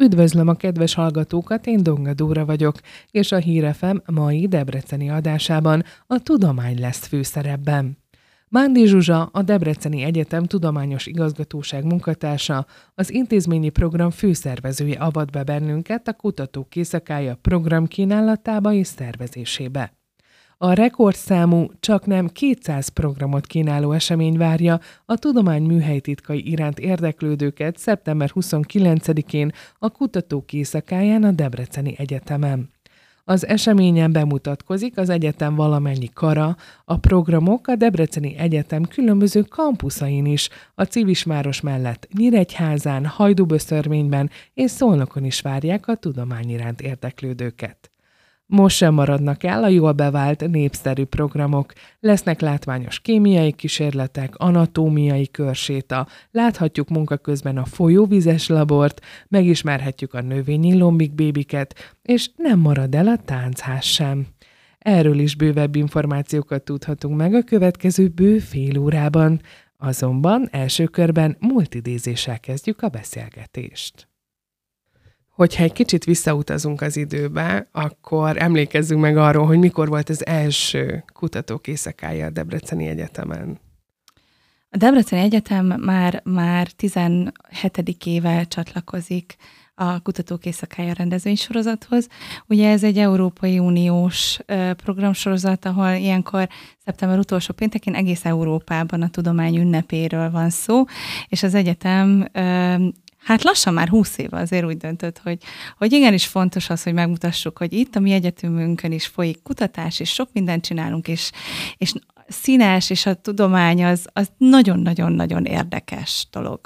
Üdvözlöm a kedves hallgatókat, én Donga Dóra vagyok, és a Hírefem mai Debreceni adásában a tudomány lesz főszerepben. Mándi Zsuzsa, a Debreceni Egyetem Tudományos Igazgatóság munkatársa, az intézményi program főszervezője avat be bennünket a kutatók készakája program kínálatába és szervezésébe. A rekordszámú, csak nem 200 programot kínáló esemény várja a tudomány műhelytitkai iránt érdeklődőket szeptember 29-én a kutatók éjszakáján a Debreceni Egyetemen. Az eseményen bemutatkozik az egyetem valamennyi kara, a programok a Debreceni Egyetem különböző kampuszain is, a Civismáros mellett Nyíregyházán, Hajdúböszörményben és Szolnokon is várják a tudomány iránt érdeklődőket. Most sem maradnak el a jól bevált, népszerű programok. Lesznek látványos kémiai kísérletek, anatómiai körséta, láthatjuk munka közben a folyóvizes labort, megismerhetjük a növényi lombik bébiket, és nem marad el a táncház sem. Erről is bővebb információkat tudhatunk meg a következő bő fél órában. Azonban első körben multidézéssel kezdjük a beszélgetést. Hogyha egy kicsit visszautazunk az időbe, akkor emlékezzünk meg arról, hogy mikor volt az első kutatók éjszakája a Debreceni Egyetemen. A Debreceni Egyetem már, már 17. éve csatlakozik a Kutatók Éjszakája rendezvénysorozathoz. Ugye ez egy Európai Uniós programsorozat, ahol ilyenkor szeptember utolsó péntekén egész Európában a tudomány ünnepéről van szó, és az egyetem hát lassan már húsz éve azért úgy döntött, hogy, hogy igenis fontos az, hogy megmutassuk, hogy itt a mi egyetemünkön is folyik kutatás, és sok mindent csinálunk, és, és színes, és a tudomány az, az nagyon-nagyon-nagyon érdekes dolog.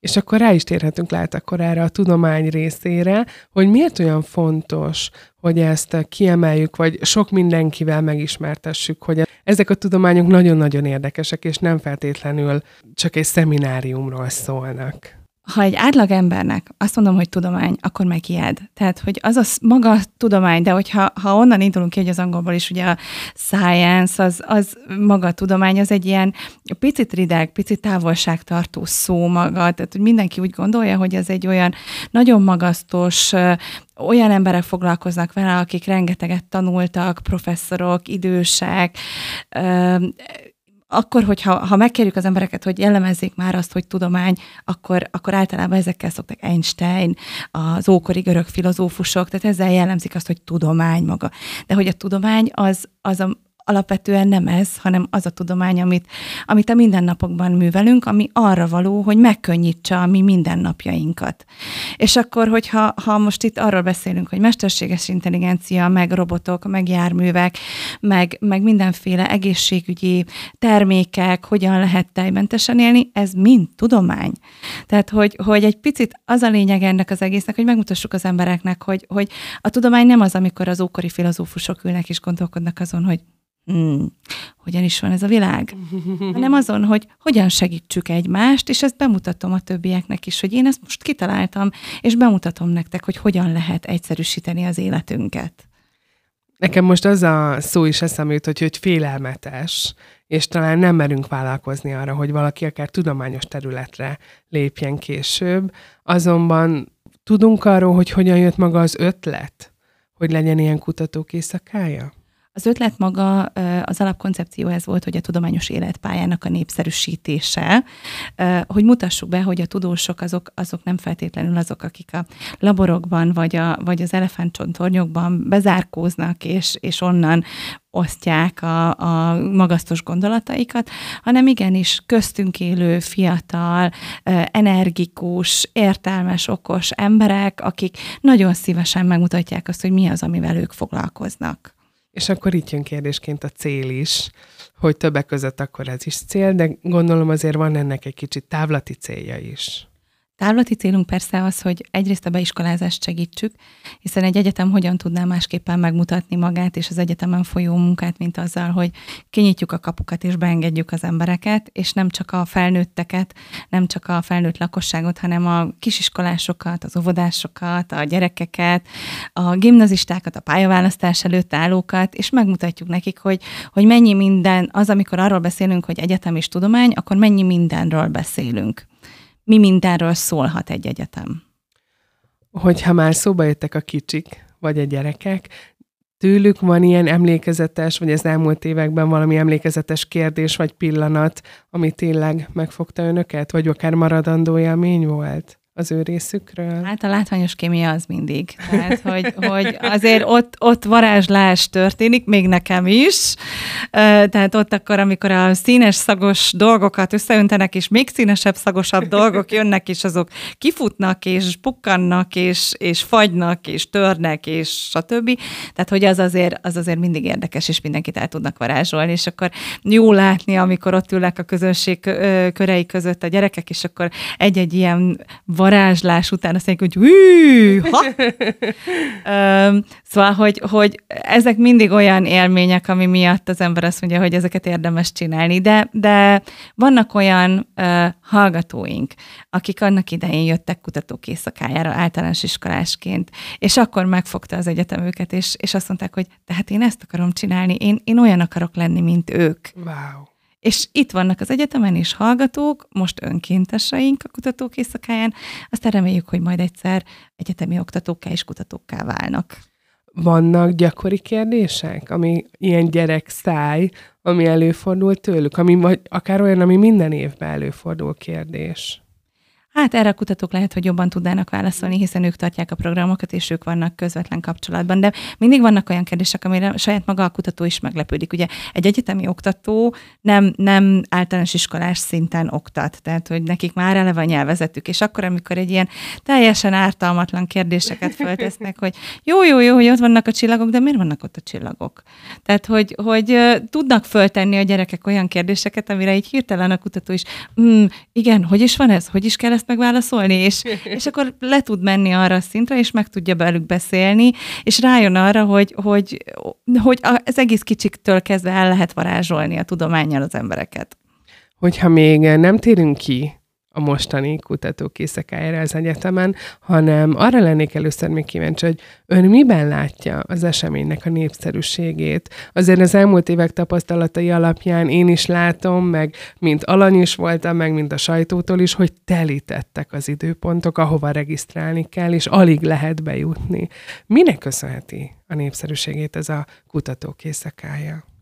És akkor rá is térhetünk lehet akkor erre a tudomány részére, hogy miért olyan fontos, hogy ezt kiemeljük, vagy sok mindenkivel megismertessük, hogy ezek a tudományok nagyon-nagyon érdekesek, és nem feltétlenül csak egy szemináriumról szólnak ha egy átlag embernek azt mondom, hogy tudomány, akkor megijed. Tehát, hogy az a maga tudomány, de hogyha ha onnan indulunk ki, hogy az angolból is ugye a science, az, az maga tudomány, az egy ilyen picit rideg, picit távolságtartó szó maga, tehát hogy mindenki úgy gondolja, hogy ez egy olyan nagyon magasztos, olyan emberek foglalkoznak vele, akik rengeteget tanultak, professzorok, idősek, akkor, hogyha ha megkérjük az embereket, hogy jellemezzék már azt, hogy tudomány, akkor, akkor általában ezekkel szoktak Einstein, az ókori görög filozófusok, tehát ezzel jellemzik azt, hogy tudomány maga. De hogy a tudomány az, az a, alapvetően nem ez, hanem az a tudomány, amit, amit a mindennapokban művelünk, ami arra való, hogy megkönnyítsa a mi mindennapjainkat. És akkor, hogyha ha most itt arról beszélünk, hogy mesterséges intelligencia, meg robotok, meg járművek, meg, meg mindenféle egészségügyi termékek, hogyan lehet tejmentesen élni, ez mind tudomány. Tehát, hogy, hogy egy picit az a lényeg ennek az egésznek, hogy megmutassuk az embereknek, hogy, hogy a tudomány nem az, amikor az ókori filozófusok ülnek és gondolkodnak azon, hogy hmm, hogyan is van ez a világ, hanem azon, hogy hogyan segítsük egymást, és ezt bemutatom a többieknek is, hogy én ezt most kitaláltam, és bemutatom nektek, hogy hogyan lehet egyszerűsíteni az életünket. Nekem most az a szó is eszembe jut, hogy, hogy félelmetes, és talán nem merünk vállalkozni arra, hogy valaki akár tudományos területre lépjen később. Azonban tudunk arról, hogy hogyan jött maga az ötlet, hogy legyen ilyen kutatók éjszakája? Az ötlet maga, az alapkoncepció ez volt, hogy a tudományos életpályának a népszerűsítése, hogy mutassuk be, hogy a tudósok azok, azok nem feltétlenül azok, akik a laborokban vagy, a, vagy az elefántcsontornyokban bezárkóznak, és, és onnan osztják a, a magasztos gondolataikat, hanem igenis köztünk élő, fiatal, energikus, értelmes, okos emberek, akik nagyon szívesen megmutatják azt, hogy mi az, amivel ők foglalkoznak. És akkor itt jön kérdésként a cél is, hogy többek között akkor ez is cél, de gondolom azért van ennek egy kicsit távlati célja is. Távlati célunk persze az, hogy egyrészt a beiskolázást segítsük, hiszen egy egyetem hogyan tudná másképpen megmutatni magát és az egyetemen folyó munkát, mint azzal, hogy kinyitjuk a kapukat és beengedjük az embereket, és nem csak a felnőtteket, nem csak a felnőtt lakosságot, hanem a kisiskolásokat, az óvodásokat, a gyerekeket, a gimnazistákat, a pályaválasztás előtt állókat, és megmutatjuk nekik, hogy, hogy mennyi minden, az, amikor arról beszélünk, hogy egyetem és tudomány, akkor mennyi mindenről beszélünk mi mindenről szólhat egy egyetem? Hogyha már szóba jöttek a kicsik, vagy a gyerekek, tőlük van ilyen emlékezetes, vagy az elmúlt években valami emlékezetes kérdés vagy pillanat, ami tényleg megfogta önöket, vagy akár maradandó élmény volt? Az ő részükről? Hát a látványos kémia az mindig. Tehát, hogy, hogy azért ott, ott varázslás történik, még nekem is. Tehát ott akkor, amikor a színes, szagos dolgokat összeöntenek, és még színesebb, szagosabb dolgok jönnek, és azok kifutnak, és pukkannak, és, és fagynak, és törnek, és stb. Tehát, hogy az azért, az azért mindig érdekes, és mindenkit el tudnak varázsolni, és akkor jó látni, amikor ott ülnek a közönség körei között a gyerekek, és akkor egy-egy ilyen varázslás után azt mondjuk, hogy hű, ha! szóval, hogy, hogy ezek mindig olyan élmények, ami miatt az ember azt mondja, hogy ezeket érdemes csinálni, de, de vannak olyan uh, hallgatóink, akik annak idején jöttek kutatók éjszakájára általános iskolásként, és akkor megfogta az egyetem őket, és, és azt mondták, hogy tehát én ezt akarom csinálni, én, én olyan akarok lenni, mint ők. Wow. És itt vannak az egyetemen is hallgatók, most önkénteseink a kutatók éjszakáján, aztán reméljük, hogy majd egyszer egyetemi oktatókká és kutatókká válnak. Vannak gyakori kérdések, ami ilyen gyerek száj, ami előfordul tőlük, ami vagy akár olyan, ami minden évben előfordul kérdés. Hát erre a kutatók lehet, hogy jobban tudnának válaszolni, hiszen ők tartják a programokat, és ők vannak közvetlen kapcsolatban. De mindig vannak olyan kérdések, amire saját maga a kutató is meglepődik. Ugye egy egyetemi oktató nem, nem általános iskolás szinten oktat, tehát hogy nekik már eleve a nyelvezetük, és akkor, amikor egy ilyen teljesen ártalmatlan kérdéseket föltesznek, hogy jó, jó, jó, hogy ott vannak a csillagok, de miért vannak ott a csillagok? Tehát, hogy, hogy tudnak föltenni a gyerekek olyan kérdéseket, amire így hirtelen a kutató is, mm, igen, hogy is van ez, hogy is kell ezt ezt megválaszolni, és, és akkor le tud menni arra a szintre, és meg tudja velük beszélni, és rájön arra, hogy, hogy, hogy az egész kicsiktől kezdve el lehet varázsolni a tudományjal az embereket. Hogyha még nem térünk ki a mostani kutatók éjszakájára az egyetemen, hanem arra lennék először még kíváncsi, hogy ön miben látja az eseménynek a népszerűségét. Azért az elmúlt évek tapasztalatai alapján én is látom, meg mint alany is voltam, meg mint a sajtótól is, hogy telítettek az időpontok, ahova regisztrálni kell, és alig lehet bejutni. Minek köszönheti a népszerűségét ez a kutatók éjszakája?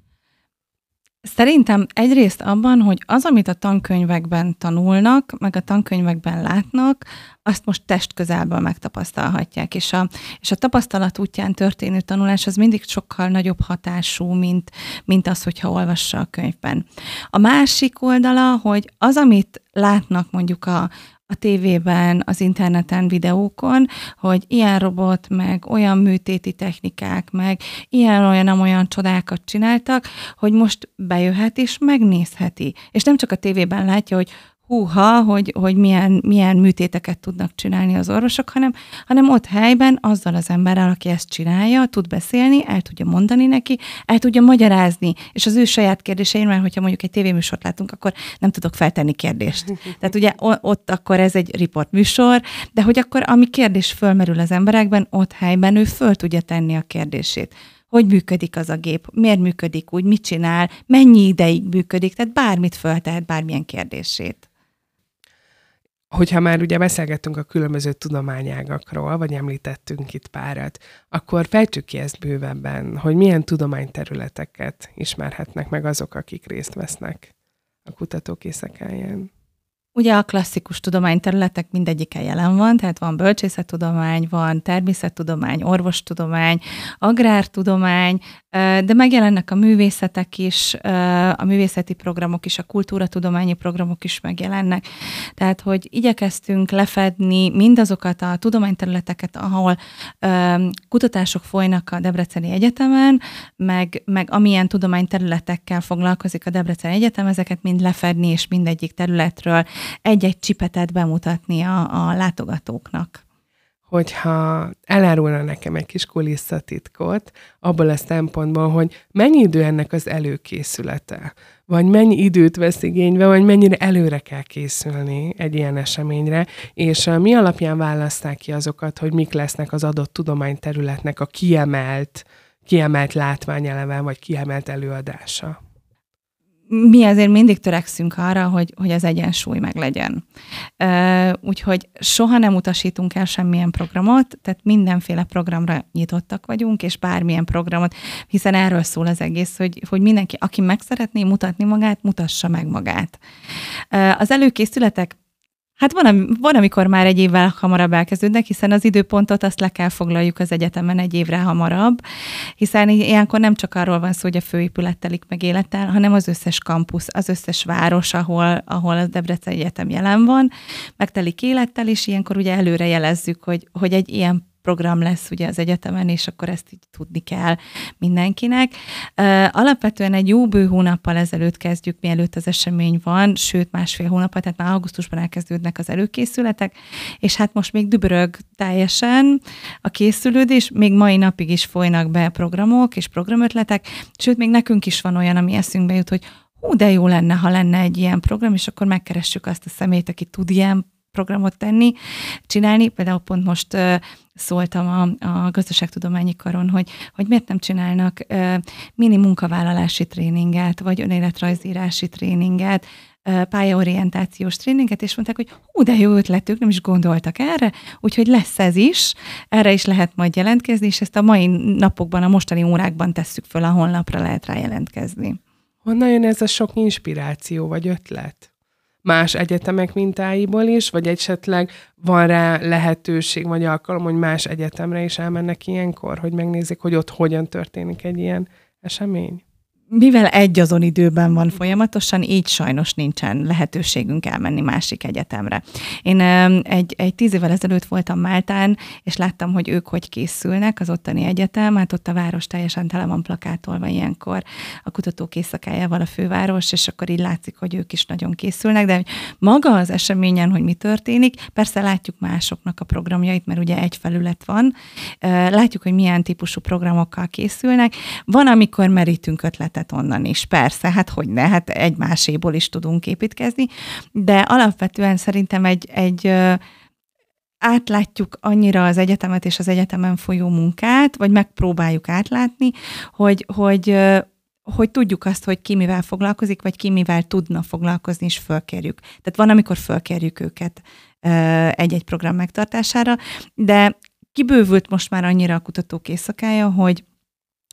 Szerintem egyrészt abban, hogy az, amit a tankönyvekben tanulnak, meg a tankönyvekben látnak, azt most testközelből megtapasztalhatják, és a, és a tapasztalat útján történő tanulás az mindig sokkal nagyobb hatású, mint, mint az, hogyha olvassa a könyvben. A másik oldala, hogy az, amit látnak mondjuk a, a tévében, az interneten, videókon, hogy ilyen robot, meg olyan műtéti technikák, meg ilyen-olyan olyan csodákat csináltak, hogy most bejöhet és megnézheti. És nem csak a tévében látja, hogy húha, hogy, hogy milyen, milyen műtéteket tudnak csinálni az orvosok, hanem, hanem ott helyben azzal az emberrel, aki ezt csinálja, tud beszélni, el tudja mondani neki, el tudja magyarázni, és az ő saját kérdésein, mert hogyha mondjuk egy tévéműsort látunk, akkor nem tudok feltenni kérdést. Tehát ugye ott akkor ez egy riportműsor, de hogy akkor ami kérdés fölmerül az emberekben, ott helyben ő föl tudja tenni a kérdését. Hogy működik az a gép, miért működik úgy, mit csinál, mennyi ideig működik, tehát bármit föltehet, bármilyen kérdését hogyha már ugye beszélgettünk a különböző tudományágakról, vagy említettünk itt párat, akkor fejtsük ki ezt bővebben, hogy milyen tudományterületeket ismerhetnek meg azok, akik részt vesznek a kutatók éjszakáján. Ugye a klasszikus tudományterületek mindegyike jelen van, tehát van bölcsészettudomány, van természettudomány, orvostudomány, agrártudomány, de megjelennek a művészetek is, a művészeti programok is, a kultúratudományi programok is megjelennek. Tehát, hogy igyekeztünk lefedni mindazokat a tudományterületeket, ahol kutatások folynak a Debreceni Egyetemen, meg, meg amilyen tudományterületekkel foglalkozik a Debreceni Egyetem, ezeket mind lefedni, és mindegyik területről egy-egy csipetet bemutatni a, a látogatóknak. Hogyha elárulna nekem egy kis kulisszatitkot, abból a szempontból, hogy mennyi idő ennek az előkészülete, vagy mennyi időt vesz igénybe, vagy mennyire előre kell készülni egy ilyen eseményre, és mi alapján választák ki azokat, hogy mik lesznek az adott tudományterületnek a kiemelt, kiemelt látványeleve, vagy kiemelt előadása? Mi azért mindig törekszünk arra, hogy, hogy az egyensúly meg legyen. Úgyhogy soha nem utasítunk el semmilyen programot, tehát mindenféle programra nyitottak vagyunk, és bármilyen programot, hiszen erről szól az egész, hogy, hogy mindenki, aki meg szeretné mutatni magát, mutassa meg magát. Az előkészületek Hát van, van, amikor már egy évvel hamarabb elkezdődnek, hiszen az időpontot azt le kell foglaljuk az egyetemen egy évre hamarabb, hiszen ilyenkor nem csak arról van szó, hogy a főépület telik meg élettel, hanem az összes kampusz, az összes város, ahol, ahol a Debrecen Egyetem jelen van, megtelik élettel, és ilyenkor ugye előre jelezzük, hogy, hogy egy ilyen program lesz ugye az egyetemen, és akkor ezt így tudni kell mindenkinek. Alapvetően egy jó bő hónappal ezelőtt kezdjük, mielőtt az esemény van, sőt másfél hónappal, tehát már augusztusban elkezdődnek az előkészületek, és hát most még dübörög teljesen a készülődés, még mai napig is folynak be programok és programötletek, sőt még nekünk is van olyan, ami eszünkbe jut, hogy hú, de jó lenne, ha lenne egy ilyen program, és akkor megkeressük azt a szemét, aki tud ilyen programot tenni, csinálni. Például pont most szóltam a, a gazdaságtudományi karon, hogy, hogy miért nem csinálnak mini munkavállalási tréninget, vagy önéletrajzírási tréninget, pályaorientációs tréninget, és mondták, hogy hú, de jó ötletük, nem is gondoltak erre, úgyhogy lesz ez is, erre is lehet majd jelentkezni, és ezt a mai napokban, a mostani órákban tesszük föl a honlapra, lehet rá jelentkezni. Honnan jön ez a sok inspiráció vagy ötlet? Más egyetemek mintáiból is, vagy esetleg van rá lehetőség vagy alkalom, hogy más egyetemre is elmennek ilyenkor, hogy megnézik, hogy ott hogyan történik egy ilyen esemény? Mivel egy azon időben van folyamatosan, így sajnos nincsen lehetőségünk elmenni másik egyetemre. Én egy, egy tíz évvel ezelőtt voltam Máltán, és láttam, hogy ők hogy készülnek, az ottani egyetem, hát ott a város teljesen tele van plakátolva ilyenkor a kutatók éjszakájával a főváros, és akkor így látszik, hogy ők is nagyon készülnek, de maga az eseményen, hogy mi történik, persze látjuk másoknak a programjait, mert ugye egy felület van, látjuk, hogy milyen típusú programokkal készülnek. Van, amikor merítünk ötletet ötletet onnan is. Persze, hát hogy ne, hát egymáséból is tudunk építkezni, de alapvetően szerintem egy, egy átlátjuk annyira az egyetemet és az egyetemen folyó munkát, vagy megpróbáljuk átlátni, hogy, hogy, hogy tudjuk azt, hogy ki mivel foglalkozik, vagy ki mivel tudna foglalkozni, és fölkérjük. Tehát van, amikor fölkérjük őket egy-egy program megtartására, de kibővült most már annyira a kutatók éjszakája, hogy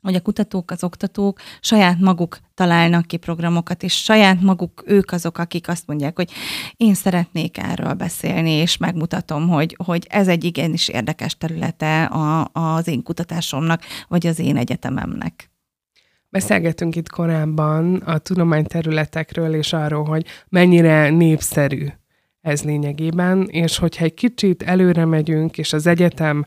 hogy a kutatók, az oktatók saját maguk találnak ki programokat, és saját maguk ők azok, akik azt mondják, hogy én szeretnék erről beszélni, és megmutatom, hogy, hogy ez egy igenis érdekes területe a, az én kutatásomnak, vagy az én egyetememnek. Beszélgetünk itt korábban a tudományterületekről, és arról, hogy mennyire népszerű ez lényegében, és hogyha egy kicsit előre megyünk, és az egyetem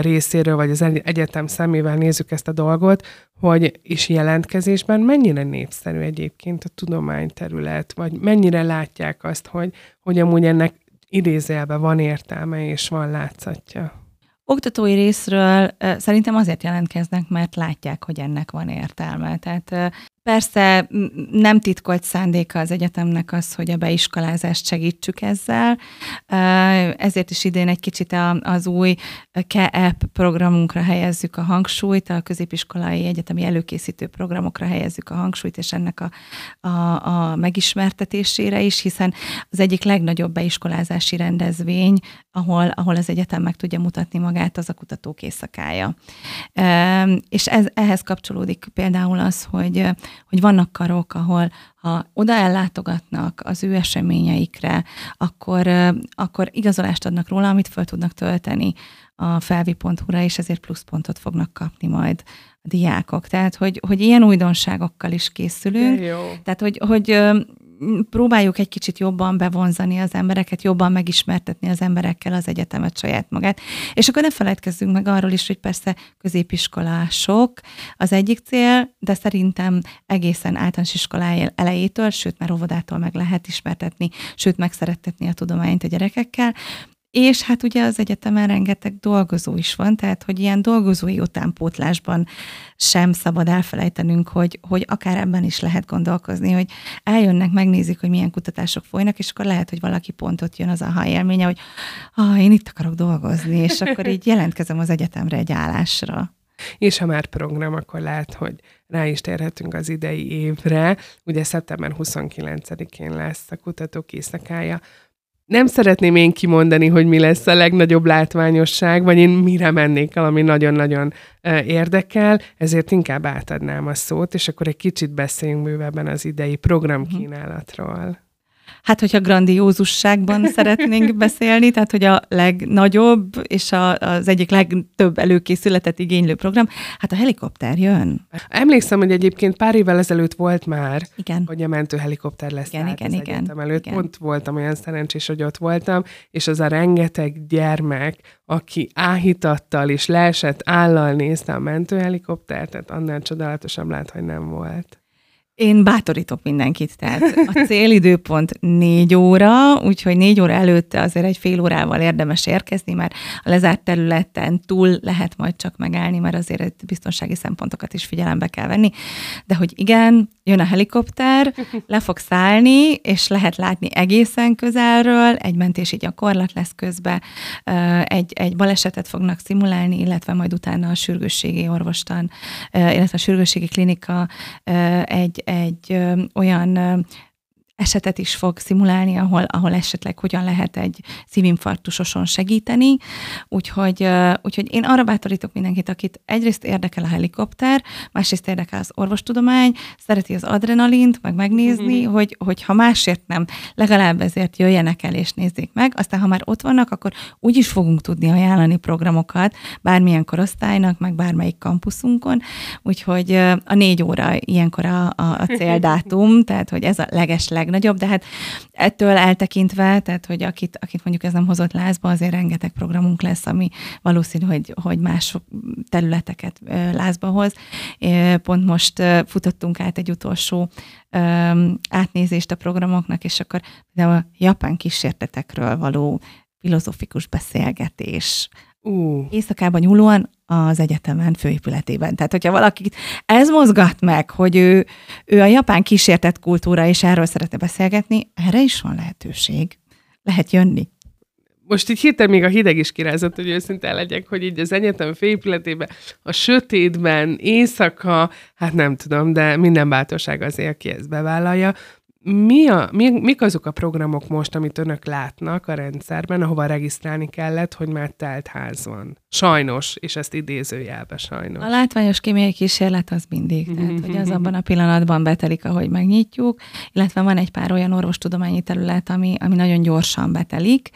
részéről, vagy az egyetem szemével nézzük ezt a dolgot, hogy is jelentkezésben mennyire népszerű egyébként a tudományterület, vagy mennyire látják azt, hogy, hogy amúgy ennek idézélve van értelme és van látszatja. Oktatói részről szerintem azért jelentkeznek, mert látják, hogy ennek van értelme. Tehát Persze nem titkolt szándéka az egyetemnek az, hogy a beiskolázást segítsük ezzel, ezért is idén egy kicsit az új KEP programunkra helyezzük a hangsúlyt, a középiskolai egyetemi előkészítő programokra helyezzük a hangsúlyt, és ennek a, a, a megismertetésére is, hiszen az egyik legnagyobb beiskolázási rendezvény, ahol, ahol az egyetem meg tudja mutatni magát, az a kutatók éjszakája. És ez, ehhez kapcsolódik például az, hogy hogy vannak karok, ahol ha oda ellátogatnak az ő eseményeikre, akkor, akkor igazolást adnak róla, amit föl tudnak tölteni a felvi.hu-ra, és ezért pluszpontot fognak kapni majd a diákok. Tehát, hogy, hogy ilyen újdonságokkal is készülünk. Jó. Tehát, hogy, hogy próbáljuk egy kicsit jobban bevonzani az embereket, jobban megismertetni az emberekkel az egyetemet saját magát. És akkor ne feledkezzünk meg arról is, hogy persze középiskolások az egyik cél, de szerintem egészen általános iskolája elejétől, sőt már óvodától meg lehet ismertetni, sőt megszerettetni a tudományt a gyerekekkel. És hát ugye az egyetemen rengeteg dolgozó is van, tehát hogy ilyen dolgozói utánpótlásban sem szabad elfelejtenünk, hogy, hogy akár ebben is lehet gondolkozni, hogy eljönnek, megnézik, hogy milyen kutatások folynak, és akkor lehet, hogy valaki pontot jön az a élménye, hogy ah, én itt akarok dolgozni, és akkor így jelentkezem az egyetemre egy állásra. és ha már program, akkor lehet, hogy rá is térhetünk az idei évre. Ugye szeptember 29-én lesz a kutatók éjszakája, nem szeretném én kimondani, hogy mi lesz a legnagyobb látványosság, vagy én mire mennék el, ami nagyon-nagyon érdekel, ezért inkább átadnám a szót, és akkor egy kicsit beszéljünk bővebben az idei programkínálatról. Hát, hogyha grandiózusságban szeretnénk beszélni, tehát, hogy a legnagyobb és a, az egyik legtöbb előkészületet igénylő program, hát a helikopter jön. Emlékszem, hogy egyébként pár évvel ezelőtt volt már, igen. hogy a mentőhelikopter lesz igen, igen, igen, előtt. Igen. Pont voltam olyan szerencsés, hogy ott voltam, és az a rengeteg gyermek, aki áhítattal és leesett állal nézte a mentőhelikoptert, tehát annál csodálatosabb lát, hogy nem volt. Én bátorítok mindenkit, tehát a célidőpont négy óra, úgyhogy négy óra előtte azért egy fél órával érdemes érkezni, mert a lezárt területen túl lehet majd csak megállni, mert azért biztonsági szempontokat is figyelembe kell venni. De hogy igen, jön a helikopter, le fog szállni, és lehet látni egészen közelről, egy mentési gyakorlat lesz közben, egy, egy balesetet fognak szimulálni, illetve majd utána a sürgősségi orvostan, illetve a sürgősségi klinika egy, egy olyan esetet is fog szimulálni, ahol, ahol esetleg hogyan lehet egy szívinfarktusoson segíteni. Úgyhogy, úgyhogy én arra bátorítok mindenkit, akit egyrészt érdekel a helikopter, másrészt érdekel az orvostudomány, szereti az adrenalint, meg megnézni, mm-hmm. hogy, hogy ha másért nem, legalább ezért jöjjenek el és nézzék meg. Aztán, ha már ott vannak, akkor úgy is fogunk tudni ajánlani programokat bármilyen korosztálynak, meg bármelyik kampuszunkon. Úgyhogy a négy óra ilyenkor a, a, a céldátum, tehát hogy ez a leges legnagyobb, de hát ettől eltekintve, tehát hogy akit, akit mondjuk ez nem hozott lázba, azért rengeteg programunk lesz, ami valószínű, hogy, hogy más területeket lázba hoz. Pont most futottunk át egy utolsó átnézést a programoknak, és akkor például a japán kísértetekről való filozofikus beszélgetés, Uh. Éjszakában nyúlóan az egyetemen főépületében. Tehát, hogyha valakit ez mozgat meg, hogy ő, ő a japán kísértett kultúra, és erről szeretne beszélgetni, erre is van lehetőség. Lehet jönni. Most így hirtelen még a hideg is kirázott, hogy őszinte legyek, hogy így az egyetem főépületében, a sötétben, éjszaka, hát nem tudom, de minden bátorság azért, aki ezt bevállalja, mi a, mi, mik azok a programok most, amit önök látnak a rendszerben, ahova regisztrálni kellett, hogy már telt ház van? Sajnos, és ezt idézőjelbe sajnos. A látványos kémiai kísérlet az mindig, tehát hogy az abban a pillanatban betelik, ahogy megnyitjuk, illetve van egy pár olyan orvostudományi terület, ami, ami nagyon gyorsan betelik.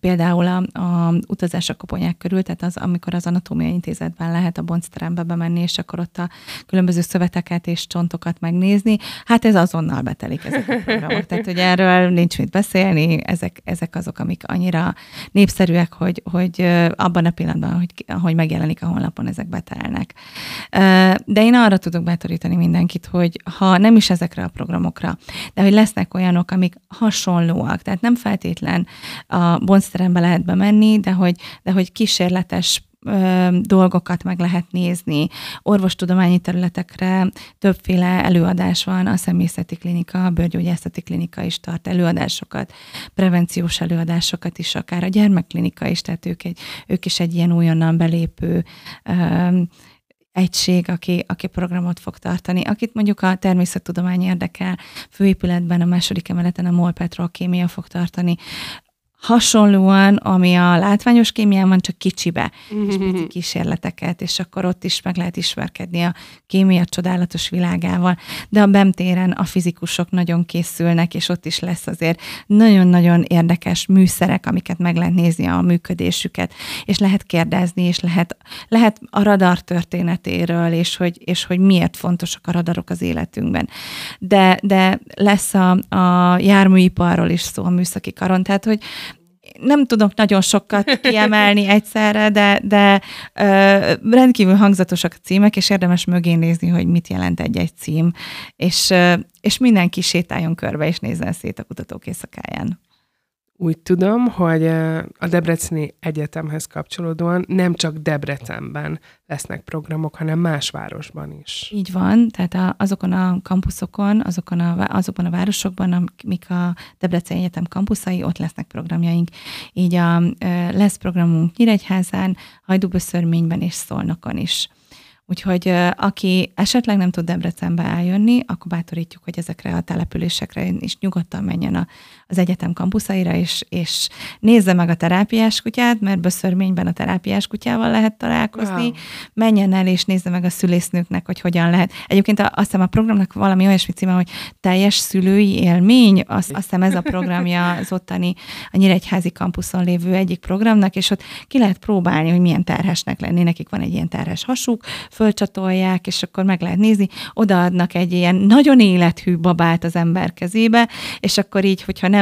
Például a, a utazás a koponyák körül, tehát az, amikor az anatómiai intézetben lehet a boncterembe bemenni, és akkor ott a különböző szöveteket és csontokat megnézni. Hát ez azonnal betelik ezek a programok. Tehát, hogy erről nincs mit beszélni, ezek, ezek azok, amik annyira népszerűek, hogy, hogy abban a pillanatban, hogy, hogy megjelenik a honlapon, ezek betelnek. De én arra tudok bátorítani mindenkit, hogy ha nem is ezekre a programokra, de hogy lesznek olyanok, amik hasonlóak, tehát nem feltétlen a bonzterembe lehet bemenni, de hogy, de hogy kísérletes dolgokat meg lehet nézni. Orvostudományi területekre többféle előadás van, a személyzeti klinika, a bőrgyógyászati klinika is tart előadásokat, prevenciós előadásokat is, akár a gyermekklinika is, tehát ők, egy, ők is egy ilyen újonnan belépő egység, aki, aki programot fog tartani. Akit mondjuk a természettudomány érdekel, főépületben a második emeleten a MOL Petrokémia fog tartani, hasonlóan, ami a látványos kémián van, csak kicsibe, és pici kísérleteket, és akkor ott is meg lehet ismerkedni a kémia csodálatos világával. De a bemtéren a fizikusok nagyon készülnek, és ott is lesz azért nagyon-nagyon érdekes műszerek, amiket meg lehet nézni a működésüket, és lehet kérdezni, és lehet, lehet a radar történetéről, és hogy, és hogy miért fontosak a radarok az életünkben. De, de lesz a, a járműiparról is szó a műszaki karon, tehát hogy nem tudok nagyon sokat kiemelni egyszerre, de, de ö, rendkívül hangzatosak a címek, és érdemes mögé nézni, hogy mit jelent egy-egy cím, és, ö, és mindenki sétáljon körbe, és nézzen szét a kutatók éjszakáján. Úgy tudom, hogy a Debreceni Egyetemhez kapcsolódóan nem csak Debrecenben lesznek programok, hanem más városban is. Így van, tehát azokon a kampuszokon, azokon a, azokban a városokban, amik a Debreceni Egyetem kampuszai, ott lesznek programjaink. Így a, lesz programunk Nyíregyházán, Hajdúböszörményben és Szolnokon is. Úgyhogy aki esetleg nem tud Debrecenbe eljönni, akkor bátorítjuk, hogy ezekre a településekre is nyugodtan menjen a, az egyetem kampuszáira, és, és nézze meg a terápiás kutyát, mert Böszörményben a terápiás kutyával lehet találkozni. Wow. Menjen el, és nézze meg a szülésznőknek, hogy hogyan lehet. Egyébként azt hiszem a programnak valami olyasmi címe, hogy teljes szülői élmény, azt, azt hiszem ez a programja az ottani, a Nyíregyházi kampuszon lévő egyik programnak, és ott ki lehet próbálni, hogy milyen terhesnek lenni. Nekik van egy ilyen terhes hasuk, fölcsatolják, és akkor meg lehet nézni, odaadnak egy ilyen nagyon élethű babát az ember kezébe, és akkor így, hogyha nem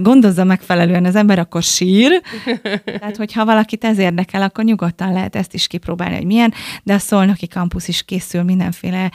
gondozza megfelelően az ember, akkor sír. Tehát, hogyha valakit ez érdekel, akkor nyugodtan lehet ezt is kipróbálni, hogy milyen, de a Szolnoki kampusz is készül mindenféle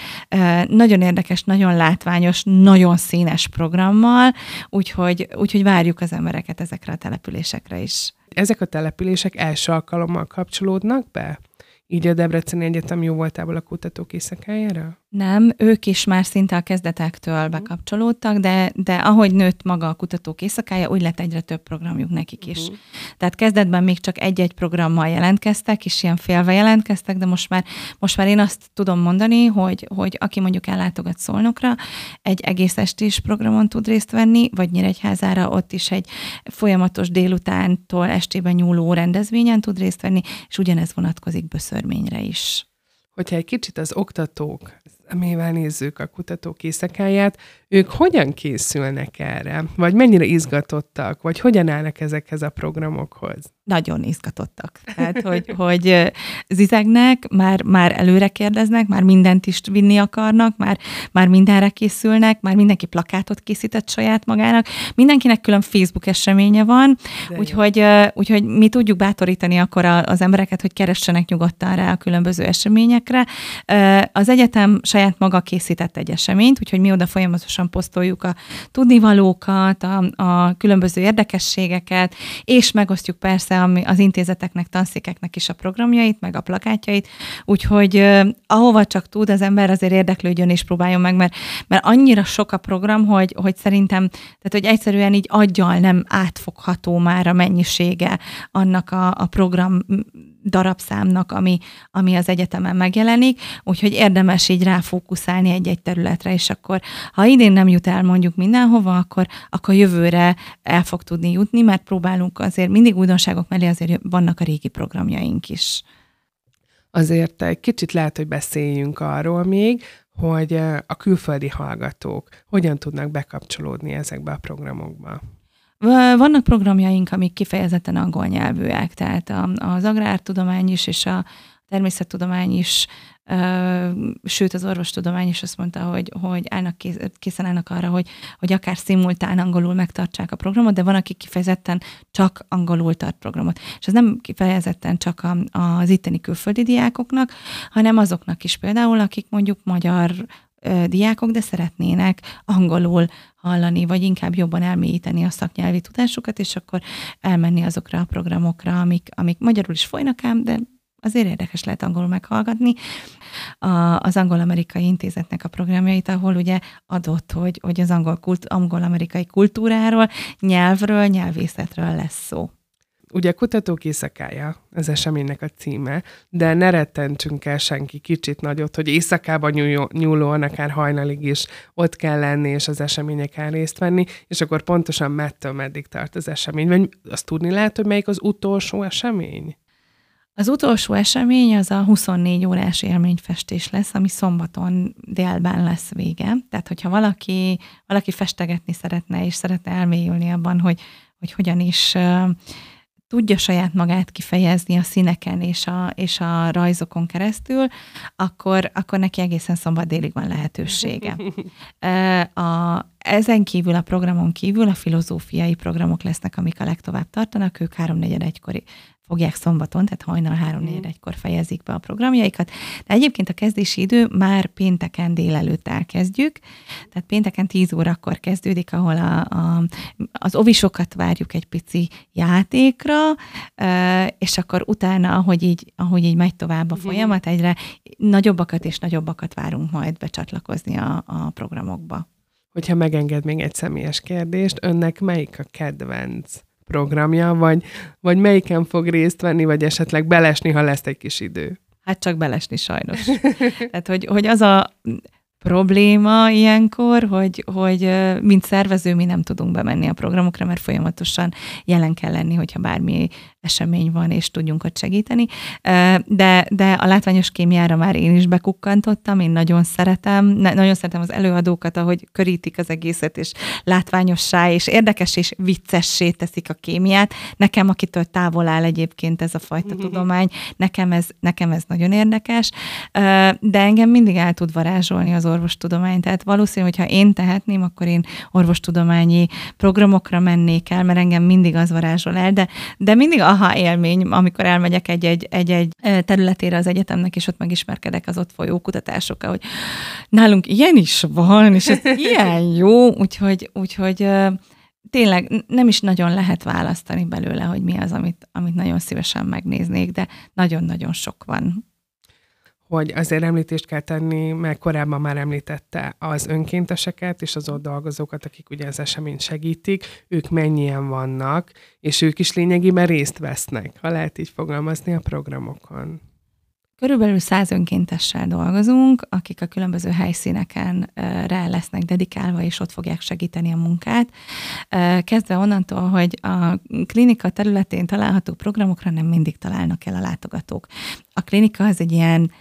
nagyon érdekes, nagyon látványos, nagyon színes programmal, úgyhogy, úgyhogy várjuk az embereket ezekre a településekre is. Ezek a települések első alkalommal kapcsolódnak be? Így a Debreceni Egyetem jó voltából a kutatók éjszakájára? Nem, ők is már szinte a kezdetektől mhm. bekapcsolódtak, de, de ahogy nőtt maga a kutatók éjszakája, úgy lett egyre több programjuk nekik is. Uh-huh. Tehát kezdetben még csak egy-egy programmal jelentkeztek, és ilyen félve jelentkeztek, de most már, most már én azt tudom mondani, hogy, hogy aki mondjuk ellátogat Szolnokra, egy egész estés programon tud részt venni, vagy Nyíregyházára, ott is egy folyamatos délutántól estében nyúló rendezvényen tud részt venni, és ugyanez vonatkozik Böszörményre is. Hogyha egy kicsit az oktatók amivel nézzük a kutatók éjszakáját, ők hogyan készülnek erre? Vagy mennyire izgatottak? Vagy hogyan állnak ezekhez a programokhoz? Nagyon izgatottak. Tehát, hogy, hogy zizegnek, már, már előre kérdeznek, már mindent is vinni akarnak, már, már mindenre készülnek, már mindenki plakátot készített saját magának. Mindenkinek külön Facebook eseménye van, úgyhogy, úgyhogy mi tudjuk bátorítani akkor az embereket, hogy keressenek nyugodtan rá a különböző eseményekre. Az egyetem saját saját maga készített egy eseményt, úgyhogy mi oda folyamatosan posztoljuk a tudnivalókat, a, a különböző érdekességeket, és megosztjuk persze az intézeteknek, tanszékeknek is a programjait, meg a plakátjait, úgyhogy ahova csak tud az ember azért érdeklődjön és próbáljon meg, mert, mert annyira sok a program, hogy, hogy szerintem, tehát hogy egyszerűen így aggyal nem átfogható már a mennyisége annak a, a program darabszámnak, ami, ami az egyetemen megjelenik, úgyhogy érdemes így ráfókuszálni egy-egy területre, és akkor ha idén nem jut el mondjuk mindenhova, akkor, akkor jövőre el fog tudni jutni, mert próbálunk azért mindig újdonságok mellé azért vannak a régi programjaink is. Azért egy kicsit lehet, hogy beszéljünk arról még, hogy a külföldi hallgatók hogyan tudnak bekapcsolódni ezekbe a programokba. Vannak programjaink, amik kifejezetten angol nyelvűek, tehát az agrártudomány is és a természettudomány is, sőt az orvostudomány is azt mondta, hogy, hogy állnak készen állnak arra, hogy, hogy akár szimultán angolul megtartsák a programot, de van, aki kifejezetten csak angolul tart programot. És ez nem kifejezetten csak az itteni külföldi diákoknak, hanem azoknak is például, akik mondjuk magyar diákok, de szeretnének angolul hallani, vagy inkább jobban elmélyíteni a szaknyelvi tudásukat, és akkor elmenni azokra a programokra, amik, amik magyarul is folynak ám, de azért érdekes lehet angolul meghallgatni a, az angol-amerikai intézetnek a programjait, ahol ugye adott, hogy, hogy az angol kult, angol-amerikai kultúráról, nyelvről, nyelvészetről lesz szó. Ugye kutatók éjszakája az eseménynek a címe, de ne rettentsünk el senki kicsit nagyot, hogy éjszakában nyúlóan, akár hajnalig is ott kell lenni, és az eseményeken részt venni, és akkor pontosan mettől meddig tart az esemény. Vagy azt tudni lehet, hogy melyik az utolsó esemény? Az utolsó esemény az a 24 órás élményfestés lesz, ami szombaton délben lesz vége. Tehát, hogyha valaki, valaki festegetni szeretne, és szeretne elmélyülni abban, hogy, hogy hogyan is tudja saját magát kifejezni a színeken és a, és a rajzokon keresztül, akkor, akkor neki egészen szombat délig van lehetősége. A, ezen kívül, a programon kívül a filozófiai programok lesznek, amik a legtovább tartanak, ők háromnegyed egykor fogják szombaton, tehát hajnal 3 4 egykor fejezik be a programjaikat. De egyébként a kezdési idő már pénteken délelőtt elkezdjük, tehát pénteken 10 órakor kezdődik, ahol a, a, az ovisokat várjuk egy pici játékra, és akkor utána, ahogy így, ahogy így megy tovább a mhm. folyamat, egyre nagyobbakat és nagyobbakat várunk majd becsatlakozni a, a programokba. Hogyha megenged még egy személyes kérdést, önnek melyik a kedvenc programja, vagy, vagy melyiken fog részt venni, vagy esetleg belesni, ha lesz egy kis idő? Hát csak belesni sajnos. Tehát, hogy, hogy az a probléma ilyenkor, hogy, hogy mint szervező mi nem tudunk bemenni a programokra, mert folyamatosan jelen kell lenni, hogyha bármi esemény van, és tudjunk ott segíteni. De, de a látványos kémiára már én is bekukkantottam, én nagyon szeretem, nagyon szeretem az előadókat, ahogy körítik az egészet, és látványossá, és érdekes és viccessé teszik a kémiát. Nekem, akitől távol áll egyébként ez a fajta mm-hmm. tudomány, nekem ez, nekem ez nagyon érdekes, de engem mindig el tud varázsolni az orvostudomány. Tehát valószínű, hogyha én tehetném, akkor én orvostudományi programokra mennék el, mert engem mindig az varázsol el, de, de mindig aha élmény, amikor elmegyek egy-egy, egy-egy területére az egyetemnek, és ott megismerkedek az ott folyó kutatásokkal, hogy nálunk ilyen is van, és ez ilyen jó, úgyhogy, úgyhogy tényleg nem is nagyon lehet választani belőle, hogy mi az, amit, amit nagyon szívesen megnéznék, de nagyon-nagyon sok van hogy azért említést kell tenni, mert korábban már említette az önkénteseket és az ott dolgozókat, akik ugye az eseményt segítik, ők mennyien vannak, és ők is lényegében részt vesznek, ha lehet így fogalmazni a programokon. Körülbelül száz önkéntessel dolgozunk, akik a különböző helyszíneken rá lesznek dedikálva, és ott fogják segíteni a munkát. Kezdve onnantól, hogy a klinika területén található programokra nem mindig találnak el a látogatók. A klinika az egy ilyen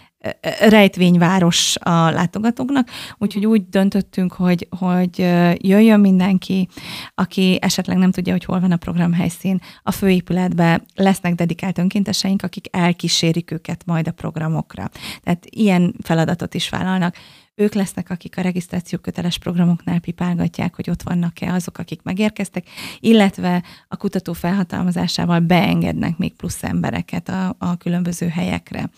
rejtvényváros a látogatóknak, úgyhogy úgy döntöttünk, hogy, hogy jöjjön mindenki, aki esetleg nem tudja, hogy hol van a programhelyszín. A főépületben lesznek dedikált önkénteseink, akik elkísérik őket majd a programokra. Tehát ilyen feladatot is vállalnak. Ők lesznek, akik a regisztráció köteles programoknál pipálgatják, hogy ott vannak-e azok, akik megérkeztek, illetve a kutató felhatalmazásával beengednek még plusz embereket a, a különböző helyekre.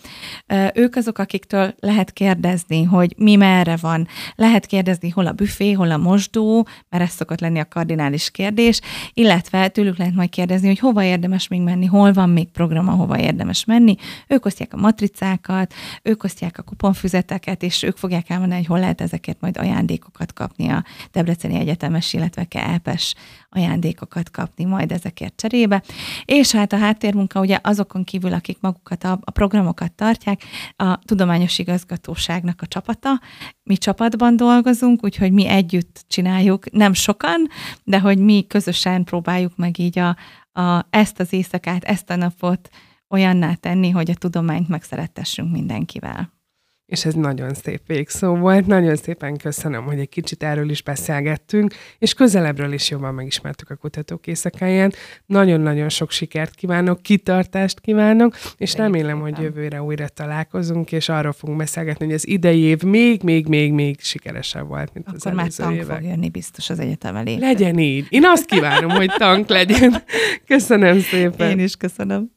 Ők azok, akiktől lehet kérdezni, hogy mi merre van. Lehet kérdezni, hol a büfé, hol a mosdó, mert ez szokott lenni a kardinális kérdés, illetve tőlük lehet majd kérdezni, hogy hova érdemes még menni, hol van még program, ahova érdemes menni. Ők osztják a matricákat, ők osztják a kuponfüzeteket, és ők fogják elmondani, hogy hol lehet ezeket majd ajándékokat kapni a Debreceni Egyetemes, illetve KEPES ajándékokat kapni majd ezekért cserébe. És hát a háttérmunka ugye azokon kívül, akik magukat a, a programokat tartják, a tudományos igazgatóságnak a csapata. Mi csapatban dolgozunk, úgyhogy mi együtt csináljuk, nem sokan, de hogy mi közösen próbáljuk meg így a, a, ezt az éjszakát, ezt a napot olyanná tenni, hogy a tudományt megszerettessünk mindenkivel. És ez nagyon szép végszó volt. Nagyon szépen köszönöm, hogy egy kicsit erről is beszélgettünk, és közelebbről is jobban megismertük a kutatók éjszakáját. Nagyon-nagyon sok sikert kívánok, kitartást kívánok, és remélem, hogy jövőre újra találkozunk, és arról fogunk beszélgetni, hogy az idei év még, még, még, még sikeresebb volt, mint Akkor az előző már tank évek. fog jönni biztos az egyetem elé. Legyen így. Én azt kívánom, hogy tank legyen. Köszönöm szépen. Én is köszönöm.